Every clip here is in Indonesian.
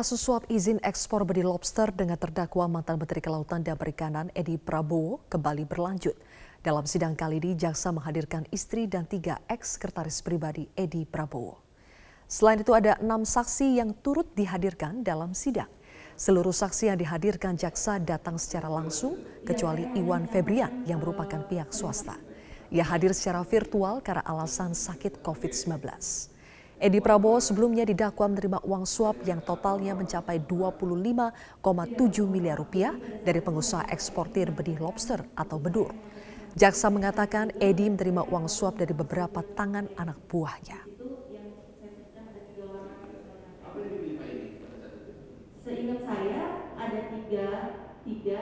kasus suap izin ekspor benih lobster dengan terdakwa mantan Menteri Kelautan dan Perikanan Edi Prabowo kembali berlanjut. Dalam sidang kali ini, jaksa menghadirkan istri dan tiga eks-sekretaris pribadi Edi Prabowo. Selain itu ada enam saksi yang turut dihadirkan dalam sidang. Seluruh saksi yang dihadirkan jaksa datang secara langsung, kecuali Iwan Febrian yang merupakan pihak swasta. Ia hadir secara virtual karena alasan sakit COVID-19. Edi Prabowo sebelumnya didakwa menerima uang suap yang totalnya mencapai 25,7 miliar rupiah dari pengusaha eksportir benih lobster atau bedur. Jaksa mengatakan Edi menerima uang suap dari beberapa tangan anak buahnya. Seingat saya ada tiga, tiga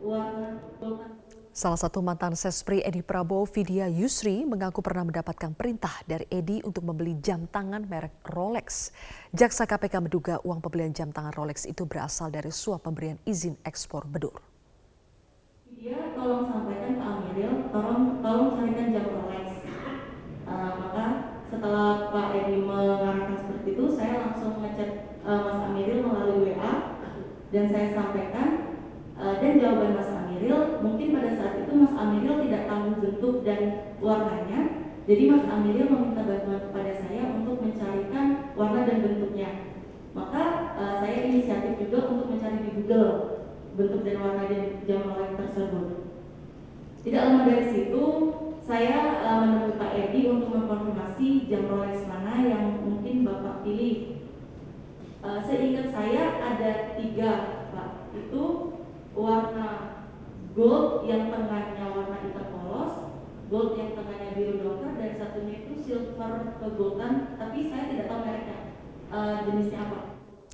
uang Salah satu mantan Sespri Edi Prabowo, Vidya Yusri, mengaku pernah mendapatkan perintah dari Edi untuk membeli jam tangan merek Rolex. Jaksa KPK menduga uang pembelian jam tangan Rolex itu berasal dari suap pemberian izin ekspor bedur. Vidya, tolong sampaikan Pak Amiril, tolong, tolong carikan jam Rolex. Uh, maka setelah Pak Edi mengarahkan seperti itu, saya langsung ngecek uh, Mas Amiril melalui WA dan saya sampaikan uh, dan jawaban Mas Amiril mungkin pada saat itu Mas Amiril tidak tahu bentuk dan warnanya. Jadi Mas Amiril meminta bantuan kepada saya untuk mencarikan warna dan bentuknya. Maka uh, saya inisiatif juga untuk mencari di Google bentuk dan warna dan jam tersebut. Tidak lama dari situ saya uh, menemui Pak Edi untuk mengkonfirmasi jam Rolex mana yang mungkin Bapak pilih. Uh, seingat saya ada tiga Pak. Itu warna gold yang tengahnya warna hitam gold yang tengahnya biru doker, dan satunya itu silver kegoldan, tapi saya tidak tahu mereknya, uh, jenisnya apa.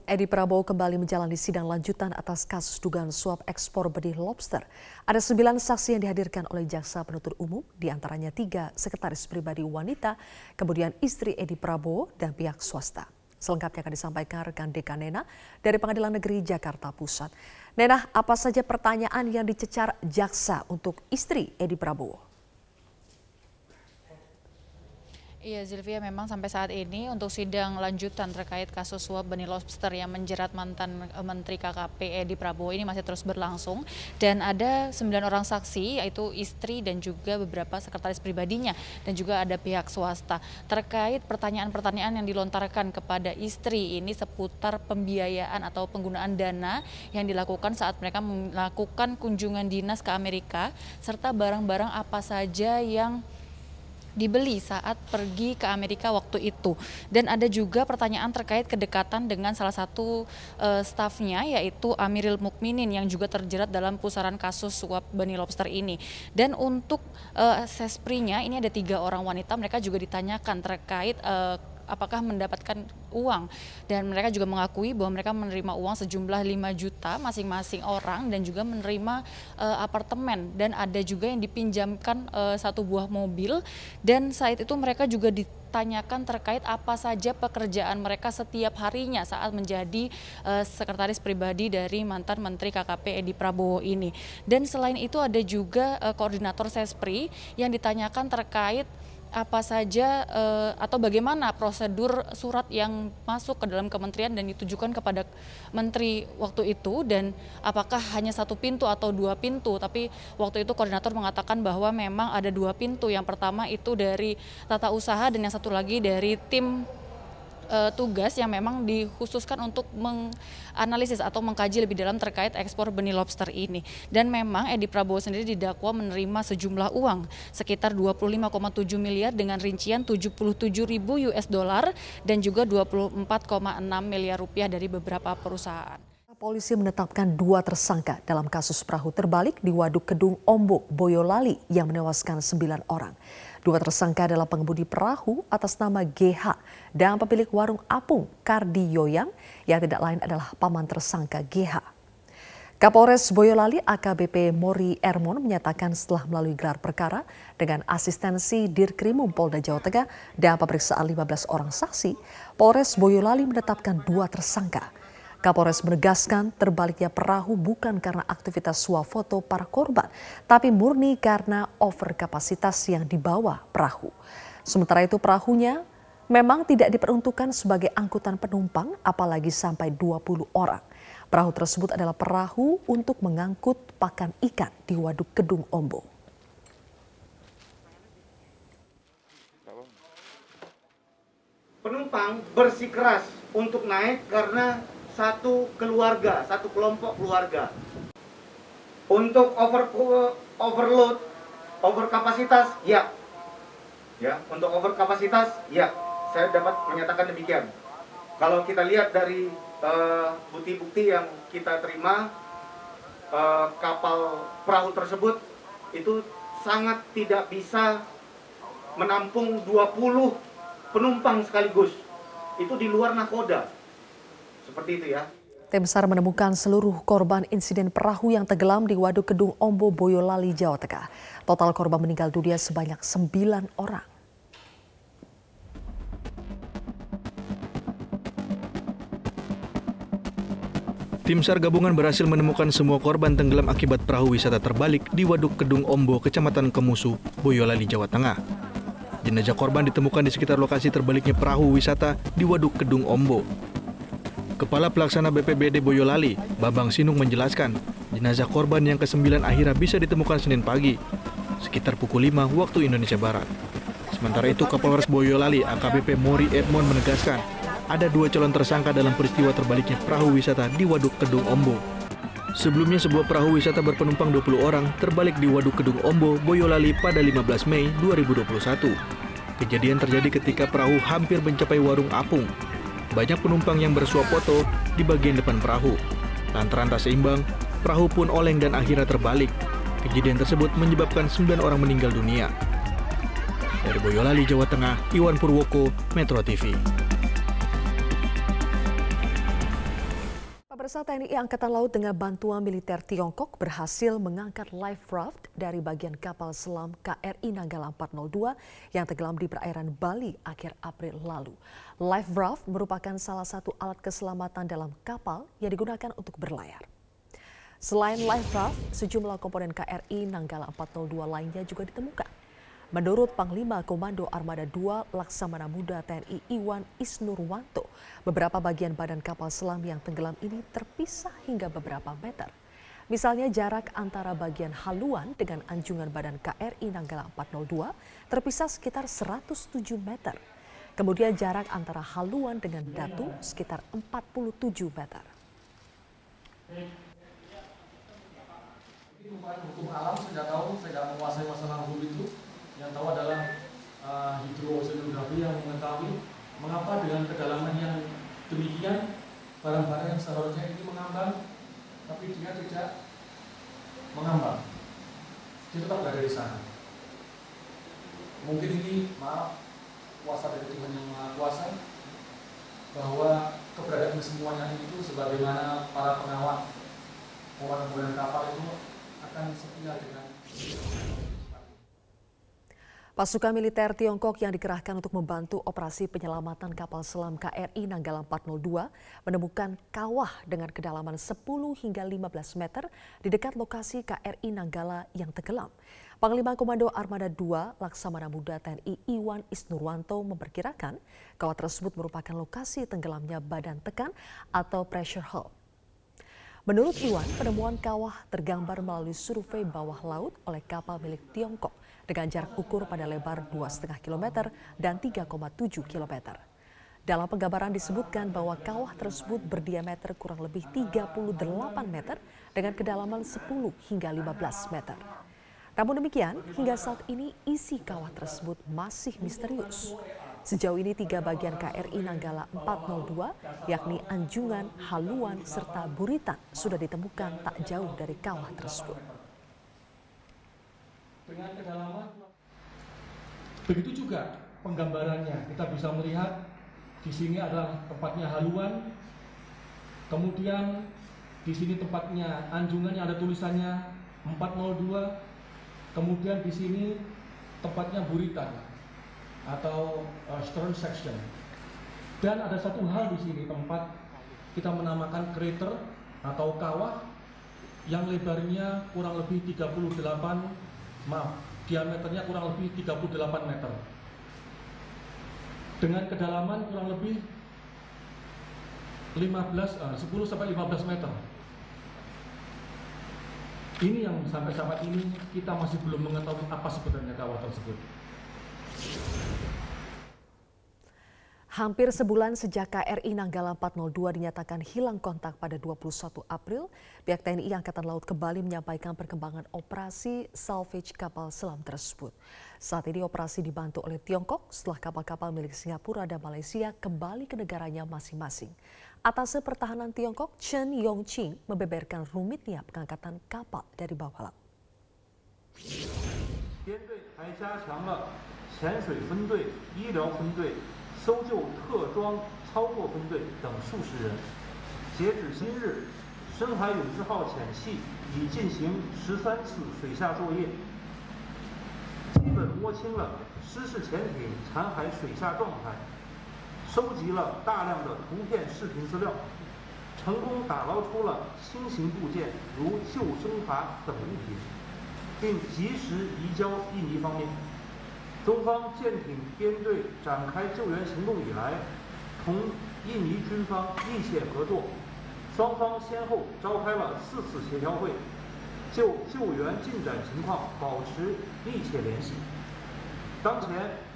Edi Prabowo kembali menjalani sidang lanjutan atas kasus dugaan suap ekspor benih lobster. Ada sembilan saksi yang dihadirkan oleh jaksa penuntut umum, di antaranya tiga sekretaris pribadi wanita, kemudian istri Edi Prabowo dan pihak swasta. Selengkapnya akan disampaikan rekan Deka Nena dari Pengadilan Negeri Jakarta Pusat. Nena, apa saja pertanyaan yang dicecar jaksa untuk istri Edi Prabowo? Iya Zilvia memang sampai saat ini untuk sidang lanjutan terkait kasus suap benih lobster yang menjerat mantan eh, Menteri KKP Edi Prabowo ini masih terus berlangsung. Dan ada sembilan orang saksi yaitu istri dan juga beberapa sekretaris pribadinya dan juga ada pihak swasta. Terkait pertanyaan-pertanyaan yang dilontarkan kepada istri ini seputar pembiayaan atau penggunaan dana yang dilakukan saat mereka melakukan kunjungan dinas ke Amerika serta barang-barang apa saja yang dibeli saat pergi ke Amerika waktu itu. Dan ada juga pertanyaan terkait kedekatan dengan salah satu uh, stafnya yaitu Amiril Mukminin yang juga terjerat dalam pusaran kasus suap benih lobster ini. Dan untuk uh, sesprinya ini ada tiga orang wanita mereka juga ditanyakan terkait uh, apakah mendapatkan uang. Dan mereka juga mengakui bahwa mereka menerima uang sejumlah 5 juta masing-masing orang dan juga menerima uh, apartemen. Dan ada juga yang dipinjamkan uh, satu buah mobil. Dan saat itu mereka juga ditanyakan terkait apa saja pekerjaan mereka setiap harinya saat menjadi uh, sekretaris pribadi dari mantan Menteri KKP Edi Prabowo ini. Dan selain itu ada juga uh, koordinator Sespri yang ditanyakan terkait apa saja uh, atau bagaimana prosedur surat yang masuk ke dalam kementerian dan ditujukan kepada menteri waktu itu? Dan apakah hanya satu pintu atau dua pintu? Tapi waktu itu koordinator mengatakan bahwa memang ada dua pintu. Yang pertama itu dari tata usaha dan yang satu lagi dari tim uh, tugas yang memang dikhususkan untuk menganalisis atau mengkaji lebih dalam terkait ekspor benih lobster ini. Dan memang Edi Prabowo sendiri didakwa menerima sejumlah uang sekitar 25,7 miliar dengan rincian 77 ribu US dollar dan juga 24,6 miliar rupiah dari beberapa perusahaan. Polisi menetapkan dua tersangka dalam kasus perahu terbalik di Waduk Kedung Ombok, Boyolali yang menewaskan sembilan orang. Dua tersangka adalah pengemudi perahu atas nama GH dan pemilik warung apung Kardi Yoyang yang tidak lain adalah paman tersangka GH. Kapolres Boyolali AKBP Mori Ermon menyatakan setelah melalui gelar perkara dengan asistensi Dirkrimum Polda Jawa Tengah dan pemeriksaan 15 orang saksi, Polres Boyolali menetapkan dua tersangka Kapolres menegaskan terbaliknya perahu bukan karena aktivitas swafoto para korban, tapi murni karena over kapasitas yang dibawa perahu. Sementara itu perahunya memang tidak diperuntukkan sebagai angkutan penumpang apalagi sampai 20 orang. Perahu tersebut adalah perahu untuk mengangkut pakan ikan di Waduk Kedung Ombo. Penumpang bersikeras untuk naik karena satu keluarga, satu kelompok keluarga. Untuk over overload, over kapasitas, ya. Ya, untuk over kapasitas, ya. Saya dapat menyatakan demikian. Kalau kita lihat dari eh, bukti-bukti uh, yang kita terima, uh, kapal perahu tersebut itu sangat tidak bisa menampung 20 penumpang sekaligus. Itu di luar nakoda. Seperti itu ya. Tim SAR menemukan seluruh korban insiden perahu yang tenggelam di Waduk Kedung Ombo, Boyolali, Jawa Tengah. Total korban meninggal dunia sebanyak 9 orang. Tim SAR gabungan berhasil menemukan semua korban tenggelam akibat perahu wisata terbalik di Waduk Kedung Ombo, Kecamatan Kemusu, Boyolali, Jawa Tengah. Jenazah korban ditemukan di sekitar lokasi terbaliknya perahu wisata di Waduk Kedung Ombo. Kepala Pelaksana BPBD Boyolali, Babang Sinung menjelaskan, jenazah korban yang ke-9 akhirnya bisa ditemukan Senin pagi, sekitar pukul 5 waktu Indonesia Barat. Sementara itu, Kapolres Boyolali AKBP Mori Edmond menegaskan, ada dua calon tersangka dalam peristiwa terbaliknya perahu wisata di Waduk Kedung Ombo. Sebelumnya sebuah perahu wisata berpenumpang 20 orang terbalik di Waduk Kedung Ombo, Boyolali pada 15 Mei 2021. Kejadian terjadi ketika perahu hampir mencapai warung apung banyak penumpang yang bersuap foto di bagian depan perahu. Lantaran tak seimbang, perahu pun oleng dan akhirnya terbalik. Kejadian tersebut menyebabkan 9 orang meninggal dunia. Dari Boyolali, Jawa Tengah, Iwan Purwoko, Metro TV. Pemirsa TNI Angkatan Laut dengan bantuan militer Tiongkok berhasil mengangkat life raft dari bagian kapal selam KRI Nanggala 402 yang tenggelam di perairan Bali akhir April lalu. Life raft merupakan salah satu alat keselamatan dalam kapal yang digunakan untuk berlayar. Selain life raft, sejumlah komponen KRI Nanggala 402 lainnya juga ditemukan. Menurut Panglima Komando Armada II Laksamana Muda TNI Iwan Isnurwanto, beberapa bagian badan kapal selam yang tenggelam ini terpisah hingga beberapa meter. Misalnya jarak antara bagian haluan dengan anjungan badan KRI Nanggala 402 terpisah sekitar 107 meter. Kemudian jarak antara haluan dengan datu sekitar 47 meter. hukum alam saya tahu, tidak menguasai masalah hukum itu yang tahu adalah uh, hidroseografi yang mengetahui mengapa dengan kedalaman yang demikian barang-barang yang seharusnya ini mengambang tapi dia tidak mengambang. Dia tetap berada di sana. Mungkin ini maaf kuasa dari Tuhan yang Maha Kuasa bahwa keberadaan semuanya itu sebagaimana para pengawal orang-orang kapal itu akan setia dengan Pasukan militer Tiongkok yang dikerahkan untuk membantu operasi penyelamatan kapal selam KRI Nanggala 402 menemukan kawah dengan kedalaman 10 hingga 15 meter di dekat lokasi KRI Nanggala yang tenggelam. Panglima Komando Armada II Laksamana Muda TNI Iwan Isnurwanto memperkirakan kawah tersebut merupakan lokasi tenggelamnya badan tekan atau pressure hull. Menurut Iwan, penemuan kawah tergambar melalui survei bawah laut oleh kapal milik Tiongkok dengan jarak ukur pada lebar 2,5 km dan 3,7 km. Dalam penggambaran disebutkan bahwa kawah tersebut berdiameter kurang lebih 38 meter dengan kedalaman 10 hingga 15 meter. Namun demikian, hingga saat ini isi kawah tersebut masih misterius. Sejauh ini tiga bagian KRI Nanggala 402, yakni Anjungan, Haluan, serta Buritan sudah ditemukan tak jauh dari kawah tersebut dengan kedalaman begitu juga penggambarannya. Kita bisa melihat di sini adalah tempatnya haluan kemudian di sini tempatnya anjungan yang ada tulisannya 402 kemudian di sini tempatnya buritan atau uh, stern section. Dan ada satu hal di sini tempat kita menamakan crater atau kawah yang lebarnya kurang lebih 38 maaf diameternya kurang lebih 38 meter dengan kedalaman kurang lebih 15 uh, 10 sampai 15 meter. Ini yang sampai saat ini kita masih belum mengetahui apa sebenarnya kawah tersebut. Hampir sebulan sejak KRI Nanggala 402 dinyatakan hilang kontak pada 21 April, pihak TNI Angkatan Laut kembali menyampaikan perkembangan operasi salvage kapal selam tersebut. Saat ini operasi dibantu oleh Tiongkok setelah kapal-kapal milik Singapura dan Malaysia kembali ke negaranya masing-masing. Atase pertahanan Tiongkok Chen Yongqing membeberkan rumitnya pengangkatan kapal dari bawah laut. 编队还加强了潜水分队、医疗分队、 搜救特装操作分队等数十人。截止今日，深海勇士号潜器已进行十三次水下作业，基本摸清了失事潜艇残骸水下状态，收集了大量的图片、视频资料，成功打捞出了轻型部件，如救生筏等物品。并及时移交印尼方面。中方舰艇编队展开救援行动以来，同印尼军方密切合作，双方先后召开了四次协调会，就救援进展情况保持密切联系。当前，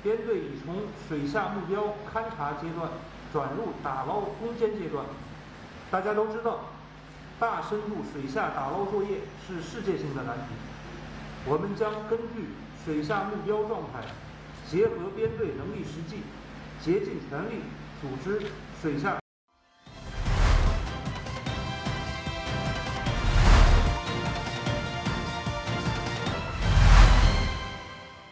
编队已从水下目标勘察阶段转入打捞攻坚阶段。大家都知道，大深度水下打捞作业是世界性的难题。我们将根据水下目标状态，结合编队能力实际，竭尽全力组织水下